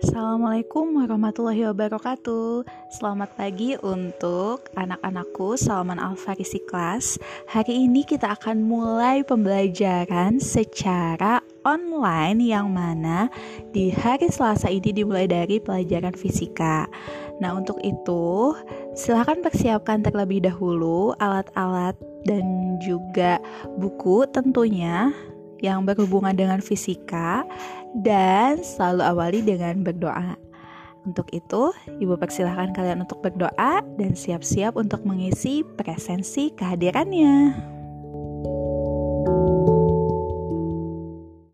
Assalamualaikum warahmatullahi wabarakatuh. Selamat pagi untuk anak-anakku Salman Al-Farisi kelas. Hari ini kita akan mulai pembelajaran secara online Yang mana di hari Selasa ini dimulai dari pelajaran fisika. Nah untuk itu silahkan persiapkan terlebih dahulu alat-alat dan juga buku tentunya yang berhubungan dengan fisika dan selalu awali dengan berdoa. Untuk itu, Ibu persilahkan kalian untuk berdoa dan siap-siap untuk mengisi presensi kehadirannya.